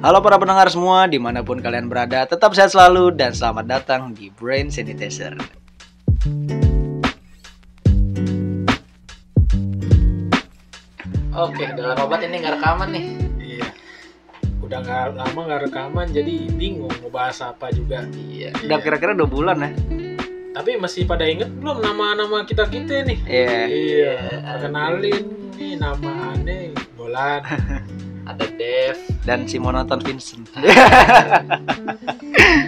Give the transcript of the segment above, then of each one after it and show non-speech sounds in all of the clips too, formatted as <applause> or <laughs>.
Halo para pendengar semua, di mana pun kalian berada, tetap sehat selalu dan selamat datang di Brain Sanitizer. Oke, dengan obat ini nggak rekaman nih. Iya. Udah nggak lama nggak rekaman jadi bingung mau bahas apa juga. Iya. Udah kira-kira dua bulan ya? Tapi masih pada inget belum nama-nama kita kita nih? Iya. Iya. Kenalin nih nama aneh Bolan. Ada Dev. Dan si monoton Vincent. <laughs>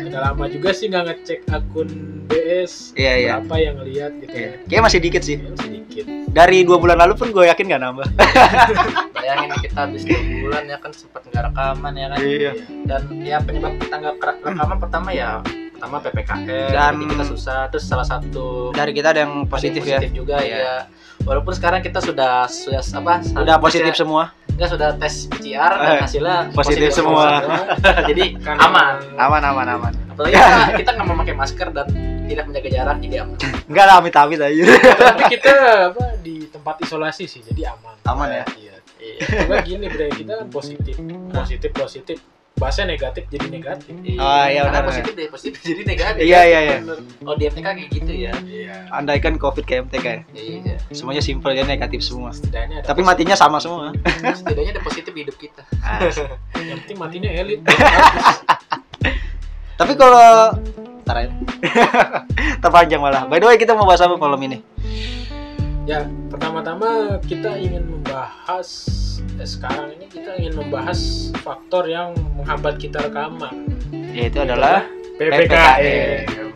Udah lama juga sih nggak ngecek akun BS. Iya, iya. Berapa yang lihat gitu Iya. ya? Kayaknya masih dikit sih. Ya, sedikit. Dari dua bulan lalu pun gue yakin gak nambah. <laughs> Bayangin kita habis dua bulan ya kan sempat nggak rekaman ya kan. Iya. Dan ya penyebab kita nggak rekaman pertama ya pertama ppkm Dan- kita susah terus salah satu Dari kita ada yang positif, ya. juga Iya. ya walaupun sekarang kita sudah sudah apa Udah positif semua. Enggak sudah tes PCR dan Eh, hasilnya positif semua. jadi <laughs> Karena- aman Aman, aman, aman. apalagi kita, kita nggak memakai masker dan tidak menjaga jarak jadi aman Enggak lah, amit-amit aja. Tapi kita apa di tempat isolasi sih jadi aman. Aman ya? Iya. Iya. Coba gini bre kita kan positif, positif positif. Bahasanya negatif jadi negatif. Ah, iya, Karena benar, positif deh positif jadi negatif Iya, iya, iya. oh di MTK kayak gitu ya Iya. Andaikan COVID kayak MTK ya. iya Semuanya simpel ya negatif semua. Setidaknya ada Tapi matinya sama semua. <laughs> setidaknya ada positif di hidup kita yang penting matinya elit. <laughs> Tapi kalau Ntar aja. <laughs> Terpanjang malah. By the way, kita mau bahas apa malam ini? Ya, pertama-tama kita ingin membahas eh, sekarang ini kita ingin membahas faktor yang menghambat kita rekaman. Yaitu adalah PPKM.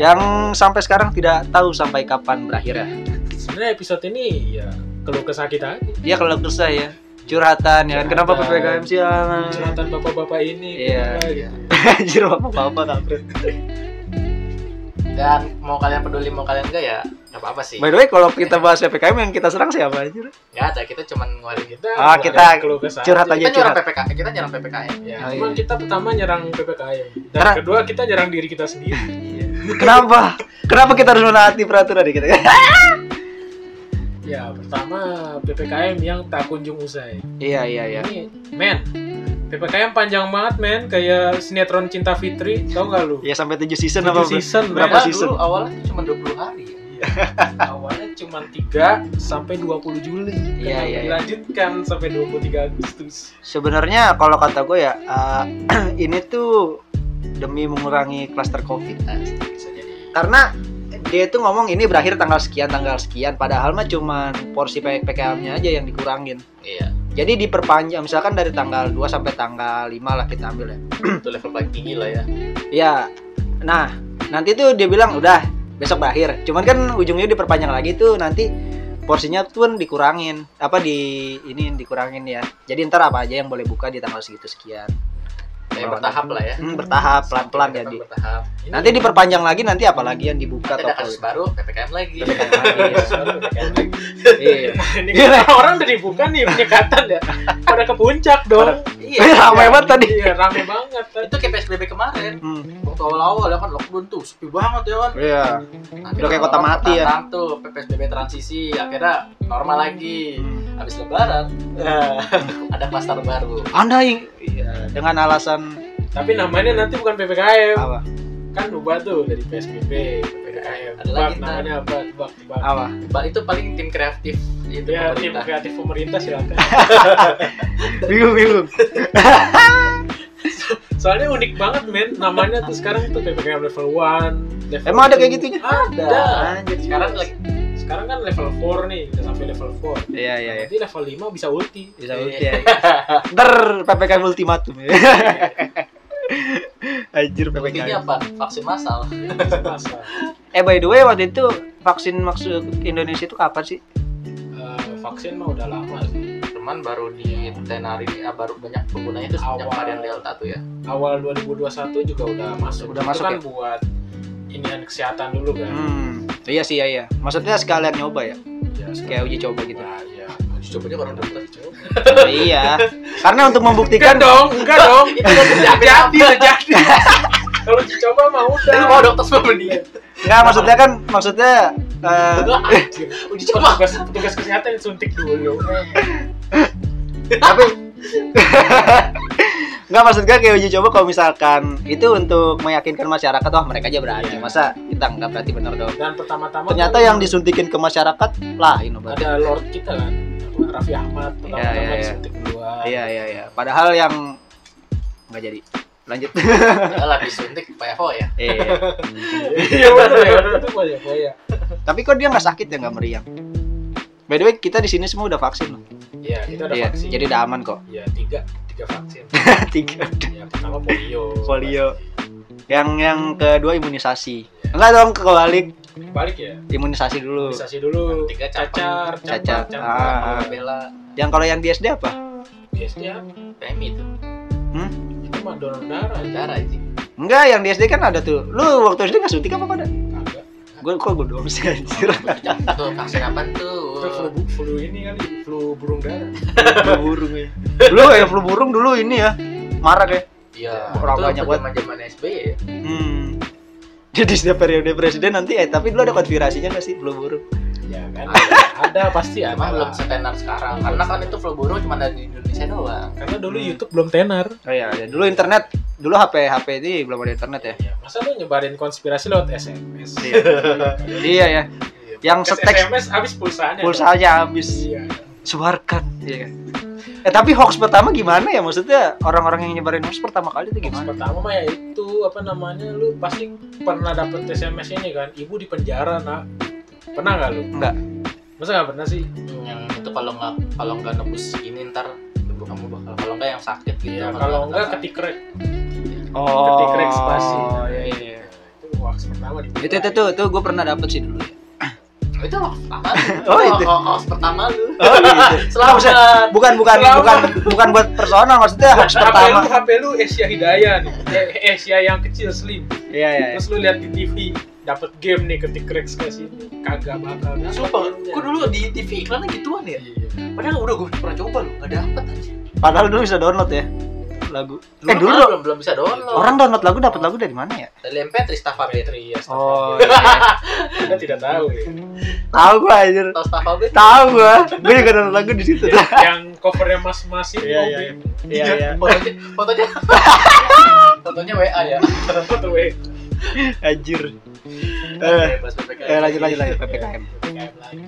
yang sampai sekarang tidak tahu sampai kapan berakhir ya. Sebenarnya episode ini ya keluh kesah kita aja. Dia kalau kesah ya, curhatan ya. kan. Kenapa Curhatan. PPKM sih? Curhatan bapak-bapak ini. Iya, kenapa iya. gitu. <laughs> Anjir apa-apa kampret. Dan mau kalian peduli mau kalian enggak ya nggak apa-apa sih By the way, kalau kita bahas PPKM yang kita serang siapa aja? nggak ada kita cuman ngeluarin Kita Ah, kita curhat kita aja nyerang curhat. PPKM kita nyerang PPKM Ya, Oh, cuman iya. kita pertama nyerang PPKM dan Karena- kedua kita nyerang diri kita sendiri. Kenapa? Kenapa kita harus menaati peraturan kita? ya, pertama PPKM yang tak kunjung usai. Iya, iya, iya. Ini men, PPKM panjang banget men, kayak sinetron Cinta Fitri, tau gak lu? Ya sampai 7 season Tujuh apa? season, Berapa Padahal season? dulu awalnya tuh cuma 20 hari ya. Awalnya cuma 3 sampai 20 Juli. Iya, iya, iya. Dilanjutkan sampai 23 Agustus. Sebenarnya kalau kata gue ya, eh, <clears throat> ini tuh demi mengurangi klaster COVID. jadi Karena dia itu ngomong ini berakhir tanggal sekian, tanggal sekian. Padahal mah cuman porsi PPKM-nya aja yang dikurangin. iya Jadi diperpanjang, misalkan dari tanggal 2 sampai tanggal 5 lah kita ambil ya. itu level paling tinggi lah ya Ya, nah nanti tuh dia bilang udah besok berakhir. Cuman kan ujungnya diperpanjang lagi tuh nanti porsinya pun dikurangin. Apa di ini dikurangin ya. Jadi ntar apa aja yang boleh buka di tanggal segitu sekian. Kayak bertahap lah ya Hmm, bertahap, pelan-pelan ya. Sampai Di. bertahap Ini Nanti diperpanjang lagi nanti apalagi yang dibuka toko. kasus baru PPKM lagi PPKM lagi. <laughs> PPKM lagi. Iya. Ini kan orang udah dibuka nih penyekatan ya. Pada ke puncak dong. Iya Ramai banget tadi. Iya, rame banget tadi. <laughs> itu kayak PSBB kemarin Hmm. waktu awal-awal ya kan lockdown tuh sepi banget ya kan Iya. Nanti Udah kayak kota mati ya. tuh PSBB transisi akhirnya normal lagi habis lebaran <laughs> ada klaster baru Anda yang iya, dengan alasan Tapi namanya nanti bukan PPKM. apa? Kan ubah tuh dari PSBB ke PPKM. Ada Tebak lagi, namanya apa? Tebak, tebak. Apa? Mbak itu paling tim kreatif itu Ya, tim pemerintah kreatif pemerintah silakan. <laughs> Bingung bingung. <laughs> Soalnya unik banget men, namanya tuh sekarang tuh PPKM level 1. Level Emang ada 2. kayak gitunya? Ada. Anjir. sekarang lagi Sekarang kan level 4 nih, udah sampai level 4. Iya iya iya. Nanti level 5 bisa ulti. Bisa ulti ya. Ntar PPKM ultimatum ya. <laughs> Anjir PPKM. apa vaksin massal Masa. Eh by the way waktu itu vaksin maksud Indonesia itu kapan sih? Eh, vaksin mah udah lama sih. cuman baru di tenari ah, baru banyak penggunanya itu sejak Awal. varian delta tuh ya Awal 2021 juga udah masuk. Udah Itu masuk kan ya? buat inian kesehatan dulu kan. Hmm. Iya sih iya iya. Maksudnya sekalian nyoba ya. Ya, Kayak uji coba gitu. Nah, iya. Cobanya orang dokter <laughs> iya. Karena untuk Enggak membuktikan dong, enggak dong. <laughs> itu udah Jadi, udah jadi. Kalau uji coba mah udah. lu mau dokter semua dia Enggak maksudnya kan maksudnya eh, <laughs> Anjir. uji coba Petugas, petugas kesehatan suntik dulu. tapi nggak maksud gue kayak uji coba kalau misalkan itu untuk meyakinkan masyarakat wah mereka aja berani Iya. masa kita nggak berarti bener dong Dan pertama-tama ternyata yang disuntikin ke masyarakat lain obat ada Lord kita kan, Raffi Ahmad iya, iya. disuntik kedua. iya iya iya padahal yang nggak jadi lanjut Ya disuntik Pak Evo ya. iya Iya benar ya, itu banyak banyak. tapi kok dia nggak sakit ya nggak meriang by the way kita di sini semua udah vaksin loh Iya, kita ada Iya, vaksin. jadi udah aman kok Iya, tiga, tiga vaksin. <laughs> tiga Ya, pertama polio. Polio. yang yang kedua imunisasi enggak dong kebalik Balik ya. imunisasi dulu Imunisasi dulu. Tiga cacar, Cacar. campak, Ah. campak. Bela yang kalau yang di SD apa Biasanya PMI itu. itu mah donor darah. Darah aja. enggak yang di SD kan ada tuh lu waktu SD nggak suntik apa pada gue kok gue doang sih anjir Tuh vaksin apa Itu tuh? flu, flu ini kali, flu burung darah. flu burung ya dulu ya flu burung dulu ini ya marak ya Iya. Banyak banget. zaman zaman SBY ya. hmm. Jadi setiap periode presiden nanti eh tapi dulu ada konspirasinya nggak sih flu burung Ya kan. ada pasti ada. Cuma belum setenar sekarang. Karena kan itu flu burung cuma ada di Indonesia doang. Karena dulu YouTube belum tenar. oh iya ya. dulu internet dulu HP HP ini belum ada internet ya Ya, masa lu nyebarin konspirasi lewat SMS? iya iya ya yang Kes setek SMS habis pulsanya. pulsanya habis Iya. sebarkan iya kan <laughs> eh tapi hoax pertama gimana ya maksudnya orang-orang yang nyebarin hoax pertama kali itu Hoax gimana pertama mah ya itu apa namanya lu pasti pernah dapet SMS ini kan ibu di penjara nak pernah nggak lu Enggak. masa nggak pernah sih Yang itu kalau nggak kalau nggak nebus ini ntar ibu kamu bakal kalau nggak yang sakit gitu. ya kalau enggak ketik rek oh ketik rek spasi iya, iya. itu hoax pertama di itu itu tuh tuh gue pernah dapet sih dulu ya. Itu hoax pertama. <laughs> Oh, itu. Ho- hoax pertama lu. oh gitu Selamat. bukan bukan Selamat. bukan bukan buat personal maksudnya hoax HP pertama lu HP lu Asia Hidayah nih Eh, Asia yang kecil slim iya iya terus lu lihat di TV dapet game nih ketik rek spasi kagak bakal Sumpah, gue dulu di TV iklannya gituan ya. Iya. Padahal udah gue pernah coba lu, nggak dapet aja. padahal dulu bisa download ya lagu eh Dulu kan belum belum bisa download. orang download lagu dapat lagu dari mana ya dari MP3 Stafabet. Petri ya oh <laughs> Anda tidak tahu ya. tahu gue anjir Tahu Stafabet? tahu gue gue juga download lagu di situ yang covernya mas-mas ini Iya, iya. Obeng. iya iya Fotonya, fotonya, <laughs> fotonya WA ya. Foto we. anjir eh eh lanjut lanjut lanjut ppkm PPKM lagi.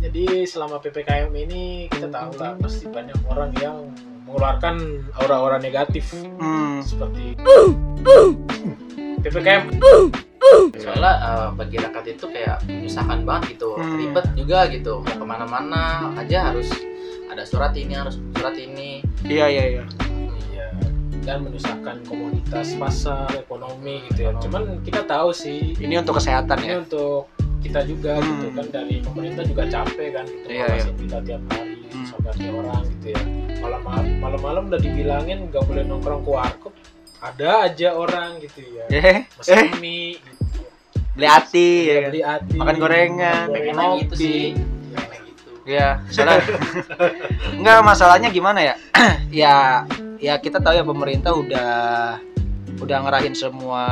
Jadi selama PPKM ini kita tahu lah pasti banyak orang yang mengeluarkan aura-aura negatif hmm. seperti PPKM Soalnya eh, bagi rakyat itu kayak menyusahkan banget gitu, Hmm. ribet juga gitu. Mau ke mana-mana aja harus ada surat ini, harus surat ini. iya iya iya iya dan menyusahkan komoditas pasar ekonomi gitu ya. Cuman kita tahu sih ini untuk kesehatan ini ya untuk kita juga Hmm. gitu kan dari pemerintah juga capek kan gitu Iya, ngawasin kita tiap hari Hmm. sobatnya orang gitu ya malam malam-malam udah dibilangin nggak boleh nongkrong ke warkop ada aja orang gitu ya eh eh mie gitu. beli hati ya kan? beli hati Makan gorengan, gorengan, gitu sih. Gitu. Iya, soalnya enggak masalahnya gimana ya? <clears throat> ya ya kita tahu ya pemerintah udah udah ngerahin semua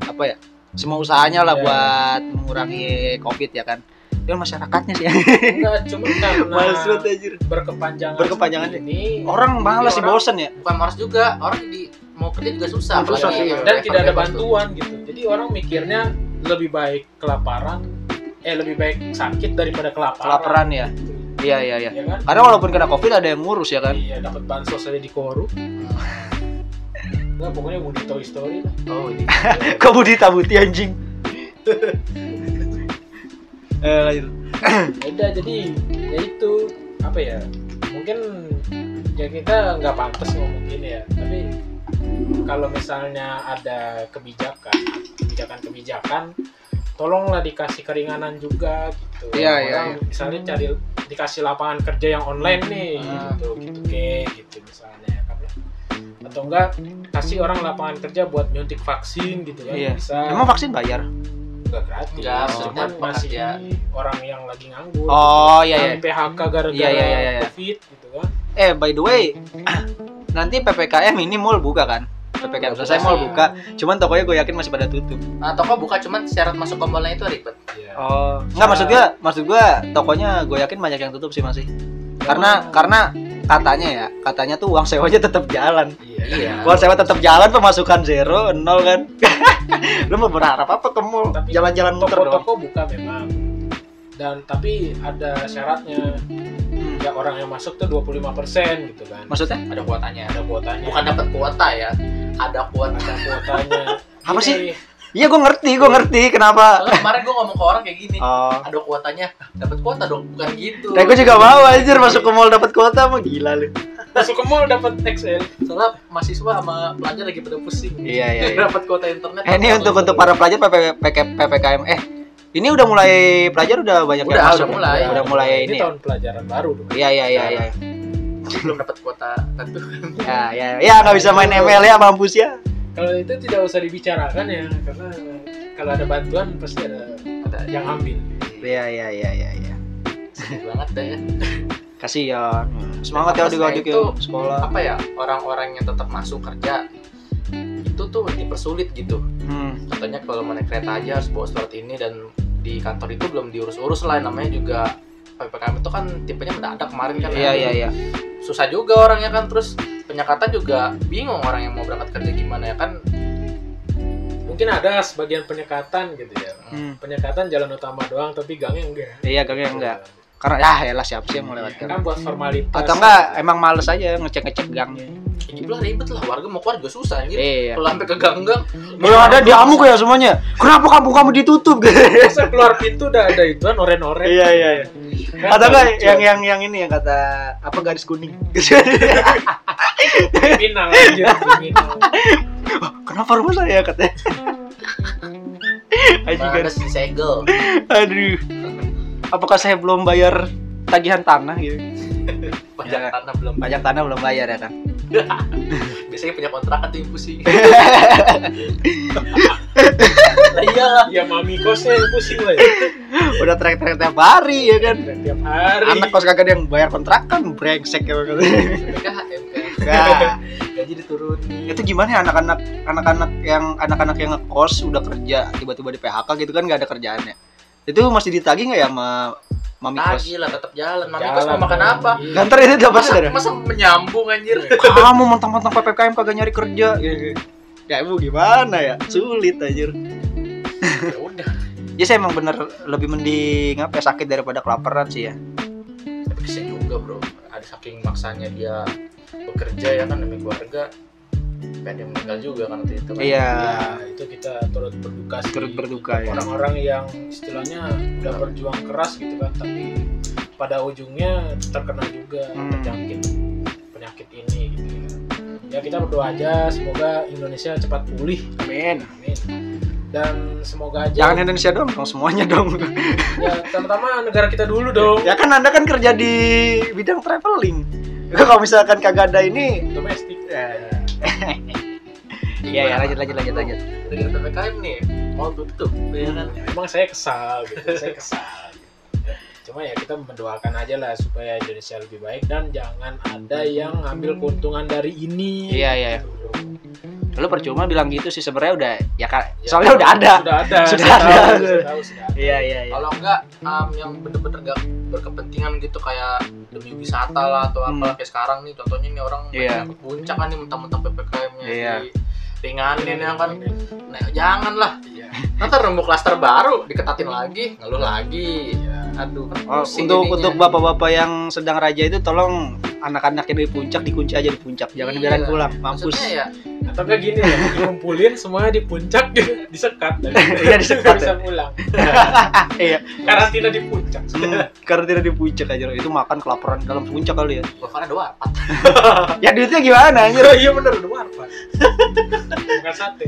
apa ya? Semua usahanya lah Iya. buat mengurangi Covid ya kan. Ya masyarakatnya sih. enggak cuma <laughs> karena Males banget anjir. berkepanjangan Berkepanjangan ini Orang malas sih bosen ya. Bukan malas juga, orang di mau kerja juga susah. Susah sih. yang dan tidak ada bantuan gitu jadi orang mikirnya lebih baik kelaparan eh lebih baik sakit daripada kelaparan Kelaparan ya. Iya iya iya. ya kan Karena walaupun kena Covid ada yang ngurus ya kan. iya dapat bansos aja di korup Enggak, pokoknya Budi Toy Story lah. Oh, ini. <laughs> Kok Budi Tabuti anjing. <laughs> eh lanjut. Udah jadi ya itu apa ya? Mungkin ya kita nggak pantas ngomong gini ya. Tapi kalau misalnya ada kebijakan, kebijakan-kebijakan, tolonglah dikasih keringanan juga gitu. Iya, iya, Orang Misalnya cari dikasih lapangan kerja yang online nih, Ah. gitu, gitu ke, gitu misalnya kan. Atau enggak kasih orang lapangan kerja buat nyuntik vaksin gitu kan Iya. bisa Emang vaksin bayar? Nggak gratis Nggak, cuman maksudnya masih pekerja. orang yang lagi nganggur Oh iya iya. yang PHK gara-gara Iya, iya, iya, iya. covid gitu kan Eh by the way, <clears throat> nanti PPKM ini mall buka kan? PPKM selesai mall buka. Cuman tokonya gue yakin masih pada tutup. Nah, toko buka cuman syarat masuk kombolnya itu ribet. Iya. Oh, enggak maksud gue, maksud gue tokonya gue yakin banyak yang tutup sih masih. Karena karena katanya ya katanya tuh uang sewanya tetap jalan Iya. Iya. uang sewa tetap jalan pemasukan zero nol kan <laughs> lu mau berharap apa ke mall Tapi jalan-jalan muter doang Toko-toko buka memang. Dan tapi ada syaratnya. Hmm. Ya orang yang masuk tuh 25% gitu kan. maksudnya Ada kuotanya. Ada kuotanya. Bukan dapat kuota ya. Ada kuota. ada kuotanya. Apa sih? Iya gue ngerti gue ngerti kenapa Soalnya kemarin gue ngomong ke orang kayak gini. oh Ada kuotanya. Dapat kuota dong. Bukan gitu. Nah, gue juga mau anjir masuk ke mall dapat kuota mah gila lu. Masuk ke mall dapat XL. Soalnya mahasiswa sama pelajar lagi pada pusing. Iya, iya, iya. dapat kuota internet. Eh, ini untuk untuk para pelajar PP, PK- PPKM eh ini udah mulai pelajar udah banyak Udah, yang masuk. udah mulai. Udah mulai ini ini. ya? tahun pelajaran baru dong. Iya iya iya iya. belum dapat kuota tentu. Ya ya ya nggak bisa main ML ya mampus ya. Kalau itu tidak usah dibicarakan ya karena kalau ada bantuan pasti ada Ada yang ambil. Iya iya iya iya iya. sedih banget deh ya. Kasihan. Semangat ya Maksudnya adik-adik itu ya sekolah. Apa ya orang-orang yang tetap masuk kerja itu tuh dipersulit gitu. Hmm. Contohnya kalau mau naik kereta aja harus bawa surat ini dan di kantor itu belum diurus-urus lah namanya juga PPKM itu kan tipenya mendadak kemarin kan Iya ya. iya iya. susah juga orangnya kan terus penyekatan juga bingung orang yang mau berangkat kerja gimana ya kan Mungkin ada sebagian penyekatan gitu ya. Hmm. Penyekatan jalan utama doang tapi gangnya enggak. Iya gangnya enggak. Karena ya elah siapa sih yang mau lewat Kan gang. buat formalitas. Atau enggak emang males aja ngecek-ngecek gangnya. ya gitu lah ribet lah warga mau keluar juga susah gitu Iya. kalau sampai ke gang-gang Belum ada diamuk ya semuanya. Kenapa kamu kamu ditutup? Masa keluar pintu udah ada ituan oren-oren. Iya iya iya. Atau enggak yang yang yang ini yang kata apa garis kuning. <laughs> kriminal anjir, kriminal. Kenapa rumah saya katanya? Ada garis. segel Aduh. Apakah saya belum bayar tagihan tanah gitu? pajak Ya. tanah belum Pajak tanah belum bayar ya kan? <laughs> biasanya punya kontrakan tuh yang pusing <laughs> lah iyalah Ya mami kosnya yang pusing lah ya. Udah trek-trek tiap hari ya kan? Tiap hari. Anak kos kagak ada yang bayar kontrakan, brengsek ya kan? Gaji diturunin itu gimana ya anak-anak anak-anak yang anak-anak yang ngekos udah kerja tiba-tiba di PHK gitu kan nggak ada kerjaannya? Itu masih ditagih nggak ya sama mami kos? Lagi lah tetap jalan. Mami Jalan kos mau makan apa? Iya. Gantar itu dapat masa, saudara? masa menyambung anjir? Kamu mentang-mentang PPKM kagak nyari kerja. Ya ibu gimana ya? Sulit anjir. Ya ya saya emang bener lebih mending apa ya, sakit daripada kelaparan sih ya tapi kesian juga bro ada saking maksanya dia bekerja ya kan demi keluarga ada yang meninggal juga kan waktu itu kan iya Ya, itu kita turut berduka sih. turut berduka ya Orang-orang yang istilahnya udah berjuang keras gitu kan, tapi pada ujungnya terkena juga Hmm. terjangkit penyakit ini gitu ya. Ya kita berdoa aja semoga Indonesia cepat pulih. amin Amin. Dan semoga aja jangan Indonesia dong dong semuanya dong <laughs> ya pertama negara kita dulu dong. ya kan anda kan kerja di bidang traveling kalau misalkan kagak ada ini Domestik. <laughs> Iya ya lanjut lanjut lanjut lanjut. dengan ppkm nih mau tutup ya kan Emang saya kesal gitu, saya kesal. gitu. Cuma ya kita mendoakan aja lah supaya Indonesia lebih baik dan jangan ada yang ngambil keuntungan dari ini. Iya iya. Gitu. Lu percuma bilang gitu sih sebenarnya udah ya kan Ya, soalnya udah ada. Sudah ada. <laughs> Sudah saya ada. tahu, saya tahu, sudah ada. Iya iya iya. kalau enggak um, yang bener-bener gak berkepentingan gitu kayak demi wisata lah atau Hmm. apa kayak sekarang nih contohnya nih orang Iya. banyak ke puncak kan nih mentang-mentang ppkm-nya Iya. di ringanin ya kan nah jangan lah Iya. nanti nemu klaster baru diketatin lagi ngeluh lagi aduh kan Oh, untuk jadinya. untuk bapak-bapak yang sedang raja itu tolong anak-anaknya di puncak dikunci aja di puncak jangan Iya. dibiarin pulang mampus maksudnya ya Kayak gini ya, dikumpulin semuanya di puncak disekat. <laughs> Iya, disekat, bisa ya. pulang. <laughs> iya Karantina di puncak. hmm, karena tidak di puncak aja itu makan kelaparan dalam puncak kali ya bahkan ada wapat <laughs> ya duitnya gimana anjir Oh, iya bener, udah warpat. Bukan sate.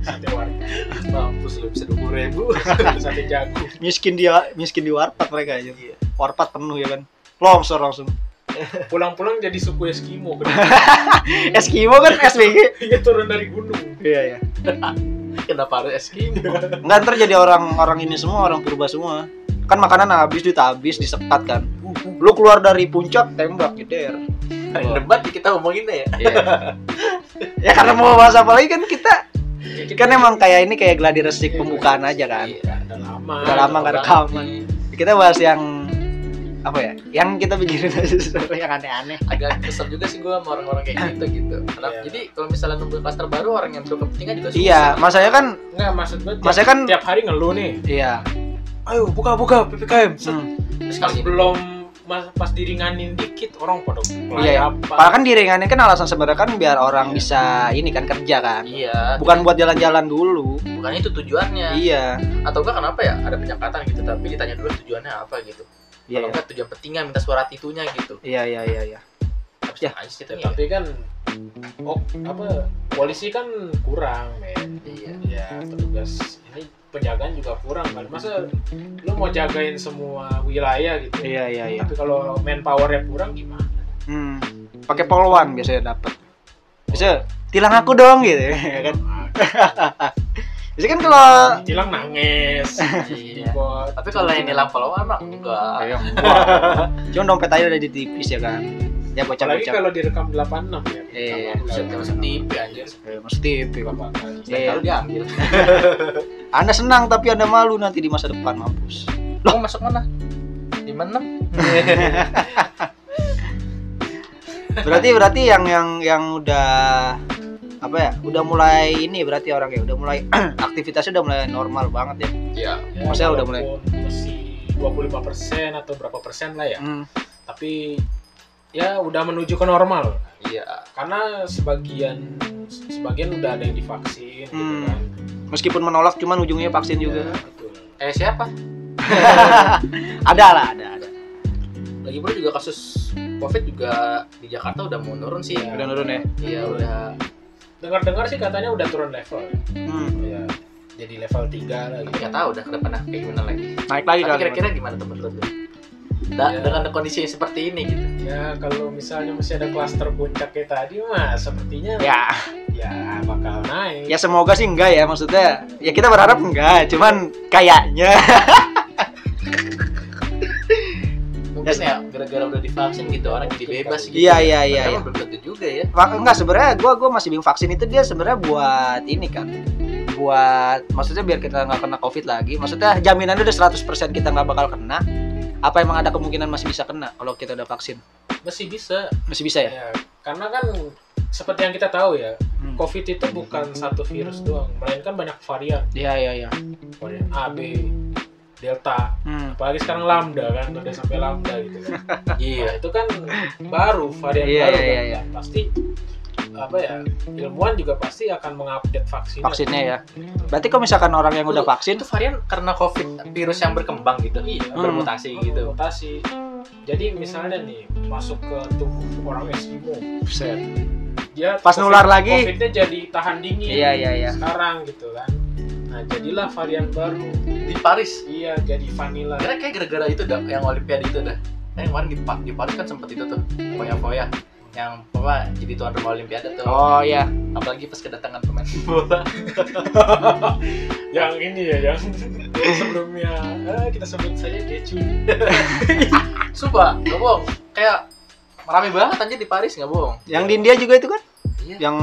Sate warpat. mampus lu bisa dua ribu Sate jago. miskin dia miskin di warpat mereka aja warpat penuh ya kan longsor langsung Pulang-pulang jadi suku Eskimo. <laughs> Eskimo kan SBG Dia turun dari gunung. iya iya <laughs> kenapa harus eskimo Enggak ntar jadi orang orang ini semua orang purba semua kan makanan habis duit habis disekat kan lu keluar dari puncak tembak Hari debat kita ngomongin deh ya Iya. ya karena mau bahas apa lagi kan kita kan emang kayak ini kayak gladi resik pembukaan aja kan Iya. Udah lama. Udah lama nggak rekaman. kita bahas yang apa ya yang kita pikirin aja sesuatu yang aneh-aneh agak kesel juga sih gue sama orang-orang kayak gitu gitu Karena- Iya. jadi kalau misalnya nunggu klaster baru orang yang berkepentingan juga susah iya masanya kan Enggak, maksud gue tiap, masanya kan tiap hari ngeluh nih. iya Ayo buka buka PPKM. Hmm. terus Pas kalau belum mas, pas diringanin dikit orang pada mulai Iya, apa? Padahal kan diringanin kan alasan sebenarnya kan biar orang bisa ini kan kerja kan. iya Bukan buat jalan-jalan dulu. bukan itu tujuannya Iya. atau enggak kenapa ya ada penyekatan gitu tapi ditanya dulu tujuannya apa gitu Iya. kalau enggak tujuan pentingnya minta surat itunya gitu Iya iya iya iya. Habis Ya. aja sih Ya, tapi tapi kan oh apa polisi kan kurang men iya ya petugas ini penjagaan juga kurang kan masa lu mau jagain semua wilayah gitu Iya iya iya. tapi kalau manpowernya kurang gimana Hmm. Pakai polwan biasanya dapat. Bisa tilang aku dong gitu ya kan. <laughs> Biasanya kan kalau hilang nangis <laughs> Iya. Tapi kalau yang nilang followan mah enggak <laughs> wah. Cuma dompet aja udah di tipis ya kan. Ya apalagi bocah-bocah. kalau direkam 86 ya Iya. dia masuk TV anjir Eh, Mesti TV Pak. Selain Iya. kalau diambil <laughs> Anda senang tapi Anda malu nanti di masa depan mampus. lo masuk mana di mana Berarti berarti yang yang yang udah apa ya? Udah mulai ini berarti orangnya udah mulai <clears throat> aktivitasnya udah mulai normal banget ya. ya ya, Maksudnya udah mulai- masih 25% atau berapa persen lah ya Hmm. tapi ya udah menuju ke normal iya karena sebagian sebagian udah ada yang divaksin gitu Hmm. kan Meskipun menolak cuman ujungnya vaksin Ya, juga. betul. eh siapa <laughs> ada lah, ada ada. lagi pula juga kasus covid juga di Jakarta udah mau turun sih Udah nurun ya. iya udah dengar-dengar sih katanya udah turun level Hmm. ya jadi level 3 lah tapi gitu nggak tahu udah ke depannya kayak gimana lagi Naik lagi tapi kali. kira-kira gimana temen lu tuh Da- Ya. dengan kondisi seperti ini gitu ya kalau misalnya masih ada klaster puncak kayak tadi mah sepertinya Ya, ya bakal naik ya semoga sih enggak ya maksudnya. Ya kita berharap enggak, cuman kayaknya. <laughs> mungkin ya gara-gara udah divaksin gitu orang jadi bebas gitu Iya, iya, iya, Padahal iya. belum tentu juga ya Mak- enggak sebenarnya gua gua masih bingung vaksin itu dia sebenarnya buat ini kan. Buat maksudnya biar kita nggak kena covid lagi. Maksudnya jaminannya udah 100% kita nggak bakal kena. Apa emang ada kemungkinan masih bisa kena kalau kita udah vaksin? masih bisa Masih bisa ya? ya karena kan seperti yang kita tahu ya Hmm. covid itu bukan satu virus doang melainkan banyak varian Iya, iya, iya. varian A B delta Hmm. apalagi sekarang lambda kan udah sampai lambda gitu kan <laughs> iya Nah, itu kan baru varian Iya, baru iya, kan iya, iya. Dan pasti apa ya ilmuwan juga pasti akan mengupdate vaksin Vaksinnya ya. Berarti kalau misalkan orang yang udah vaksin, itu varian karena covid virus yang berkembang gitu iya Hmm. bermutasi gitu mutasi jadi misalnya nih masuk ke tubuh orang Eskimo Buset. dia Pas nular lagi. covidnya jadi tahan dingin Iya, iya, iya. sekarang gitu kan nah jadilah varian baru di Paris. Iya jadi vanilla. Kira kayak gara-gara itu dah yang olimpiade itu dah yang kemarin di, di Paris kan sempet itu tuh foya-foya. Yang apa jadi tuan rumah olimpiade tuh. Oh iya. apalagi pas kedatangan pemain bola. <laughs> Yang ini ya yang <laughs> sebelumnya. Eh, kita sebut saja Decu <laughs> sumpah nggak bohong. Kayak rame banget anjir di Paris nggak bohong. Yang di India juga itu kan? iya. Yang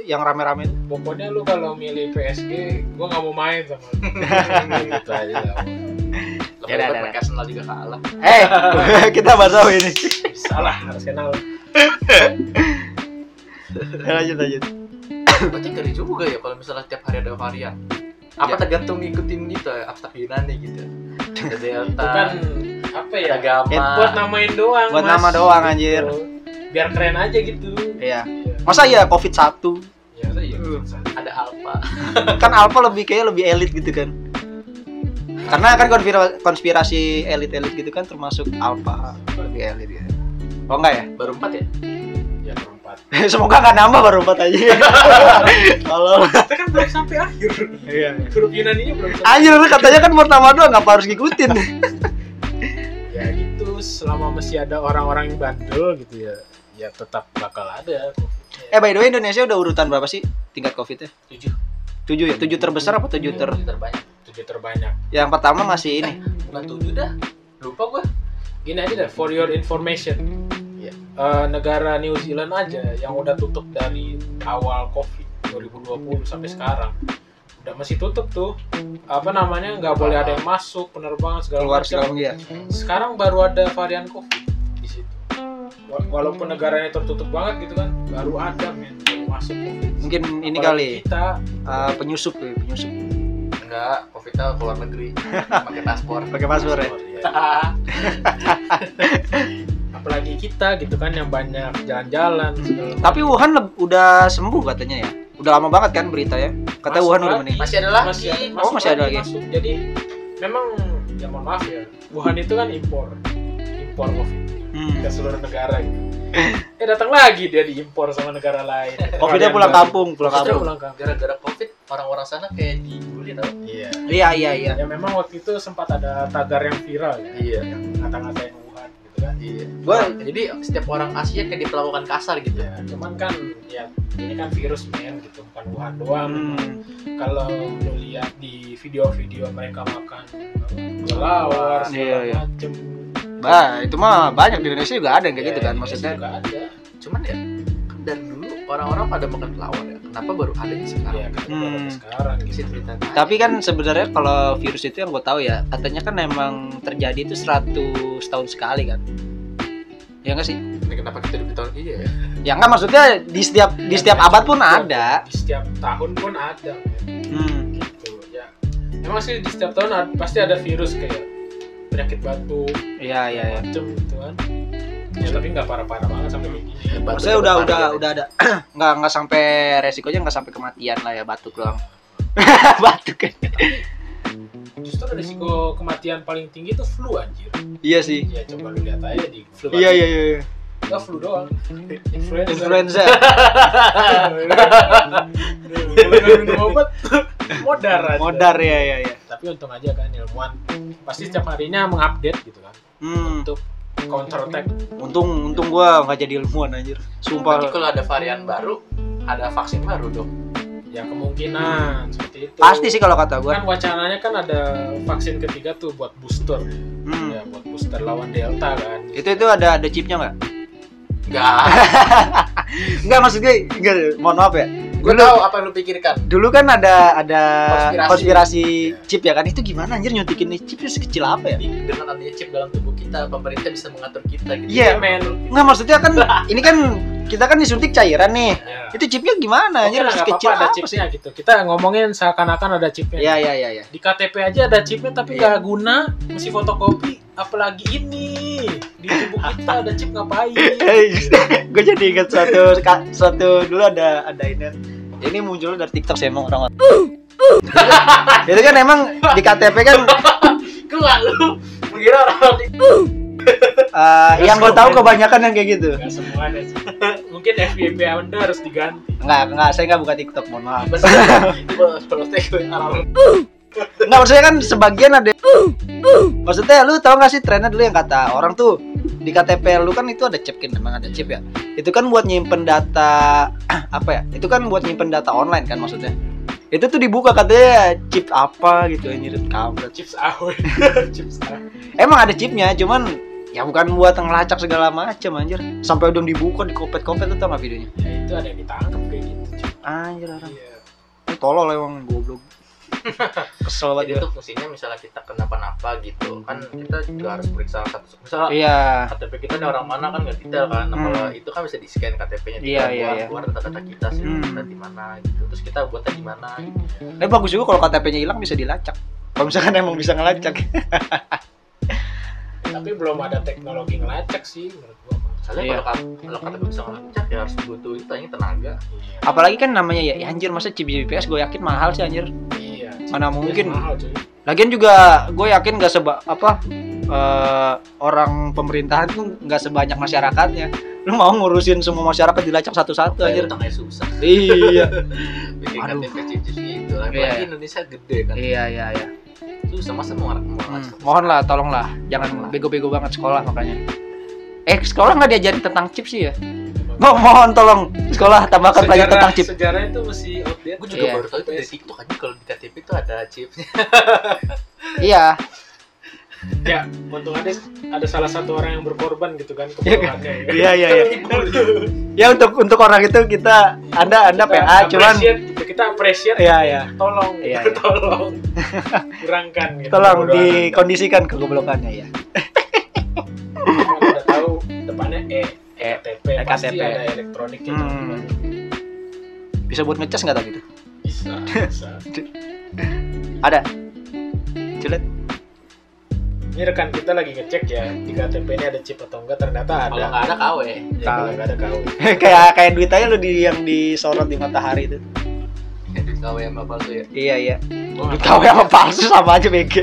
yang rame-rame pokoknya lu kalau milih PSG gua nggak mau main sama lu <laughs> gitu aja lah Ya, pakai Arsenal juga kalah Eh, <laughs> kita bahas apa ini? salah Arsenal lanjut lanjut. berarti ngeri juga ya kalau misalnya tiap hari ada varian apa Ya. tergantung ngikutin gitu ya abstrak Yunani gitu ada delta itu kan apa ya Ya, buat namain doang Buat Mas. nama doang, anjir. Gitu. biar keren aja gitu Iya. Iya. Masa ya Covid 1? ya saya iya Hmm. ada alpha <laughs> Kan Alpha lebih kayak lebih elit gitu kan. Karena kan konspira- konspirasi elit-elit gitu kan termasuk Alpha lebih elit gitu. Oh enggak ya? baru empat ya ya perempat <laughs> Semoga nggak nambah baru 4 aja. <laughs> Kalau kita kan belum sampai akhir iya. huruf Yunaninya belum sampai Anjir lu katanya kan pertama doang ngapa harus ngikutin? ya gitu selama masih ada orang-orang yang bandel gitu ya ya tetap bakal ada eh by the way Indonesia udah urutan berapa sih tingkat Covid-nya? tujuh. 7 ya? 7 terbesar apa 7 ter? Tujuh terbanyak. Tujuh terbanyak. Yang pertama masih ini. bukan tujuh dah. Lupa gua. Gini aja deh for your information. Eh, negara New Zealand aja yang udah tutup dari awal COVID 2020 sampai sekarang. Udah masih tutup tuh. Apa namanya nggak boleh ada yang masuk penerbangan segala keluar macam. sekarang ya sekarang baru ada varian covid di situ. Wa- walaupun negaranya tertutup banget gitu kan baru ada men. Yang masuk covid. Mungkin ini Apalagi kali. kita. Uh, penyusup ya penyusup. Enggak covidnya keluar negeri. <laughs> Pakai paspor. Pakai paspor ya? <laughs> Apalagi kita gitu kan yang banyak jalan-jalan tapi Wuhan leb- udah sembuh katanya ya? Udah lama banget kan berita ya? Kata Masuk Wuhan udah meninggal. Masih ada lagi. Masih, Oh, masih ada lagi. masuk. jadi memang ya mohon maaf ya Wuhan itu kan impor. Impor covid hmm. ke seluruh negara. Gitu <laughs> eh datang lagi dia diimpor sama negara lain. <laughs> Covidnya pulang kampung pulang kampung. pulang kampung. Gara-gara covid orang-orang sana kayak dibully tau? Iya. Iya iya iya. Ya memang waktu itu sempat ada tagar yang viral ya. Iya. Yang ngata-ngatain Wuhan gitu kan. Iya. Gua jadi setiap orang Asia kayak diperlakukan kasar gitu. Ya cuman kan ya ini kan virus men gitu. Bukan Wuhan doang. Hmm. kalau lu lihat di video-video mereka makan kelawar segala Iya, iya. macem bah itu mah banyak di Indonesia juga ada yang kayak Ya, gitu kan di maksudnya. juga ada. Cuman ya kan dari dulu orang-orang pada makan kelawar ya. Kenapa baru ada di sekarang? Ya kan Hmm. baru ada sekarang gitu. Cerita tapi kan sebenarnya kalau virus itu yang gue tahu ya katanya kan emang terjadi itu 100 tahun sekali kan. Ya nggak sih? Ini kenapa kita di tahun iya ya. Ya nggak maksudnya di setiap di setiap abad pun ada. Di setiap tahun pun ada men. hmm. gitu ya. Emang sih di setiap tahun pasti ada virus kayak penyakit batuk iya iya iya. macem gitu kan. Ya tapi nggak parah-parah banget sampai kayak gini. Batuk maksudnya udah udah varian. udah ada. <clears throat> Nggak nggak sampai resikonya nggak sampai kematian lah ya batuk doang. <laughs> Batuk kan. Justru risiko kematian paling tinggi itu flu anjir. Iya sih. Ya coba lu lihat aja di flu iya iya iya Enggak flu doang. Influenza. Influenza. Minum obat modar aja. modar ya ya ya tapi untung aja kan ilmuwan. Pasti setiap harinya mengupdate gitu kan. Hmm. untuk counter attack untung untung gua nggak jadi ilmuwan anjir. Sumpah. Kalau ada varian baru ada vaksin baru dong. Ya kemungkinan. Seperti itu. Pasti sih kalau kata gua. Kan wacananya kan ada vaksin ketiga tuh buat booster. Hmm. ya buat booster lawan delta kan. Itu itu ada ada chipnya nggak enggak nggak <laughs> maksud gue nggak mohon maaf ya. Gue tahu apa yang lu pikirkan. dulu kan ada ada Konspirasi. konspirasi, chip ya kan? Itu gimana anjir nyuntikin nih chip itu sekecil apa ya? Dengan adanya chip dalam tubuh kita pemerintah bisa mengatur kita gitu. Iya. men. Nggak maksudnya kan <laughs> ini kan kita kan disuntik cairan nih. Ya. itu chipnya gimana? Oke nggak sekecil apa-apa ada apa sih? chipnya gitu. Kita ngomongin seakan-akan ada chipnya. Ya ya ya ya di KTP aja ada chipnya tapi Iya. nggak guna. Mesti fotokopi apalagi ini. Di tubuh kita ada chip ngapain? <laughs> Gue jadi ingat suatu ka- suatu dulu ada ada ini. Ini muncul dari TikTok sih emang orang <laughs> itu kan emang di KTP kan Gua lu mengira orang di eh, yang gue tahu kebanyakan yang kayak gitu. Nggak semuanya sih. Mungkin FYP anda harus diganti. Nggak nggak saya nggak buka TikTok mohon maaf. Kalau take orang nggak maksudnya kan sebagian ada maksudnya lu tau gak sih trennya dulu yang kata orang tuh di KTP lu kan itu ada chip kan memang ada chip ya. Itu kan buat nyimpen data <clears throat> apa ya? Itu kan buat nyimpen data online kan maksudnya. Itu tuh dibuka katanya chip apa gitu anjir kampret chips awe <laughs> chips awe emang ada chipnya cuman ya bukan buat ngelacak segala macam anjir sampai udah dibuka di kopet-kopet tuh tau gak videonya ya itu ada yang ditangkap kayak gitu Cip. anjir orang iya tolol emang goblok <laughs> kesel banget itu fungsinya misalnya kita kenapa-napa gitu kan kita juga harus periksa satu misalnya iya KTP kita ini orang mana kan nggak detail kan nah, kalau itu kan bisa di scan KTP-nya Iya, kita iya, keluar, iya. keluar data-data kita sih Hmm. kita di mana gitu terus kita buatnya di mana gitu. Eh bagus juga kalau KTP-nya hilang bisa dilacak. Kalau misalkan emang bisa ngelacak. <laughs> tapi belum ada teknologi ngelacak sih menurut gua soalnya Iya. kalau kalau KTP bisa ngelacak ya harus butuh itu ini tenaga iya Apalagi kan namanya ya, ya anjir masa chip GPS gue yakin mahal sih anjir. iya Mana mungkin. mahal cuy Lagian juga gue yakin gak seba apa eh, orang pemerintahan tuh nggak sebanyak masyarakatnya. Lu mau ngurusin semua masyarakat dilacak satu-satu anjir. utangnya susah Iya. <laughs> bikin Aduh. Gitu apalagi Iya. Indonesia gede kan iya iya iya. susah masa mau mau Hmm, ngelacak mohon lah tolong lah jangan bego-bego banget sekolah makanya. Eh sekolah nggak diajarin tentang chip sih ya? Mo mohon tolong sekolah tambahkan pelajaran tentang chip. sejarah itu masih outdated gue juga Iya. baru tahu itu dari TikTok aja kalau di KTP itu ada chipnya Iya. Ya untung ada ada salah satu orang yang berkorban gitu kan <laughs> kebohongannya ya. Iya iya iya. <laughs> ya untuk untuk orang itu kita anda anda Kita PA cuman gitu. kita appreciate Iya, iya. tolong Iya, gitu, iya. <laughs> tolong kurangkan gitu tolong dikondisikan kegoblokannya ya udah tahu depannya E EKTP E, pasti EKTP. ada elektronik gitu Hmm. bisa buat ngecas nggak tau gitu bisa bisa ada Culet ini rekan kita lagi ngecek ya di KTP ini ada chip atau enggak? Ternyata Kalau ada nggak ada KW. Ya, kalau nggak ada kau <laughs> kayak kayak duit aja lu di yang disorot di matahari itu. Edit KW yang nggak palsu ya. iya iya. Gua duit KW sama palsu sama aja BG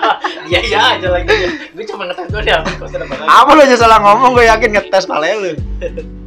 <laughs> Iya iya aja lagi. Gue cuma ngetes gue deh. Kok ada apa lu aja salah ngomong? Gue yakin ngetes pale lu <laughs>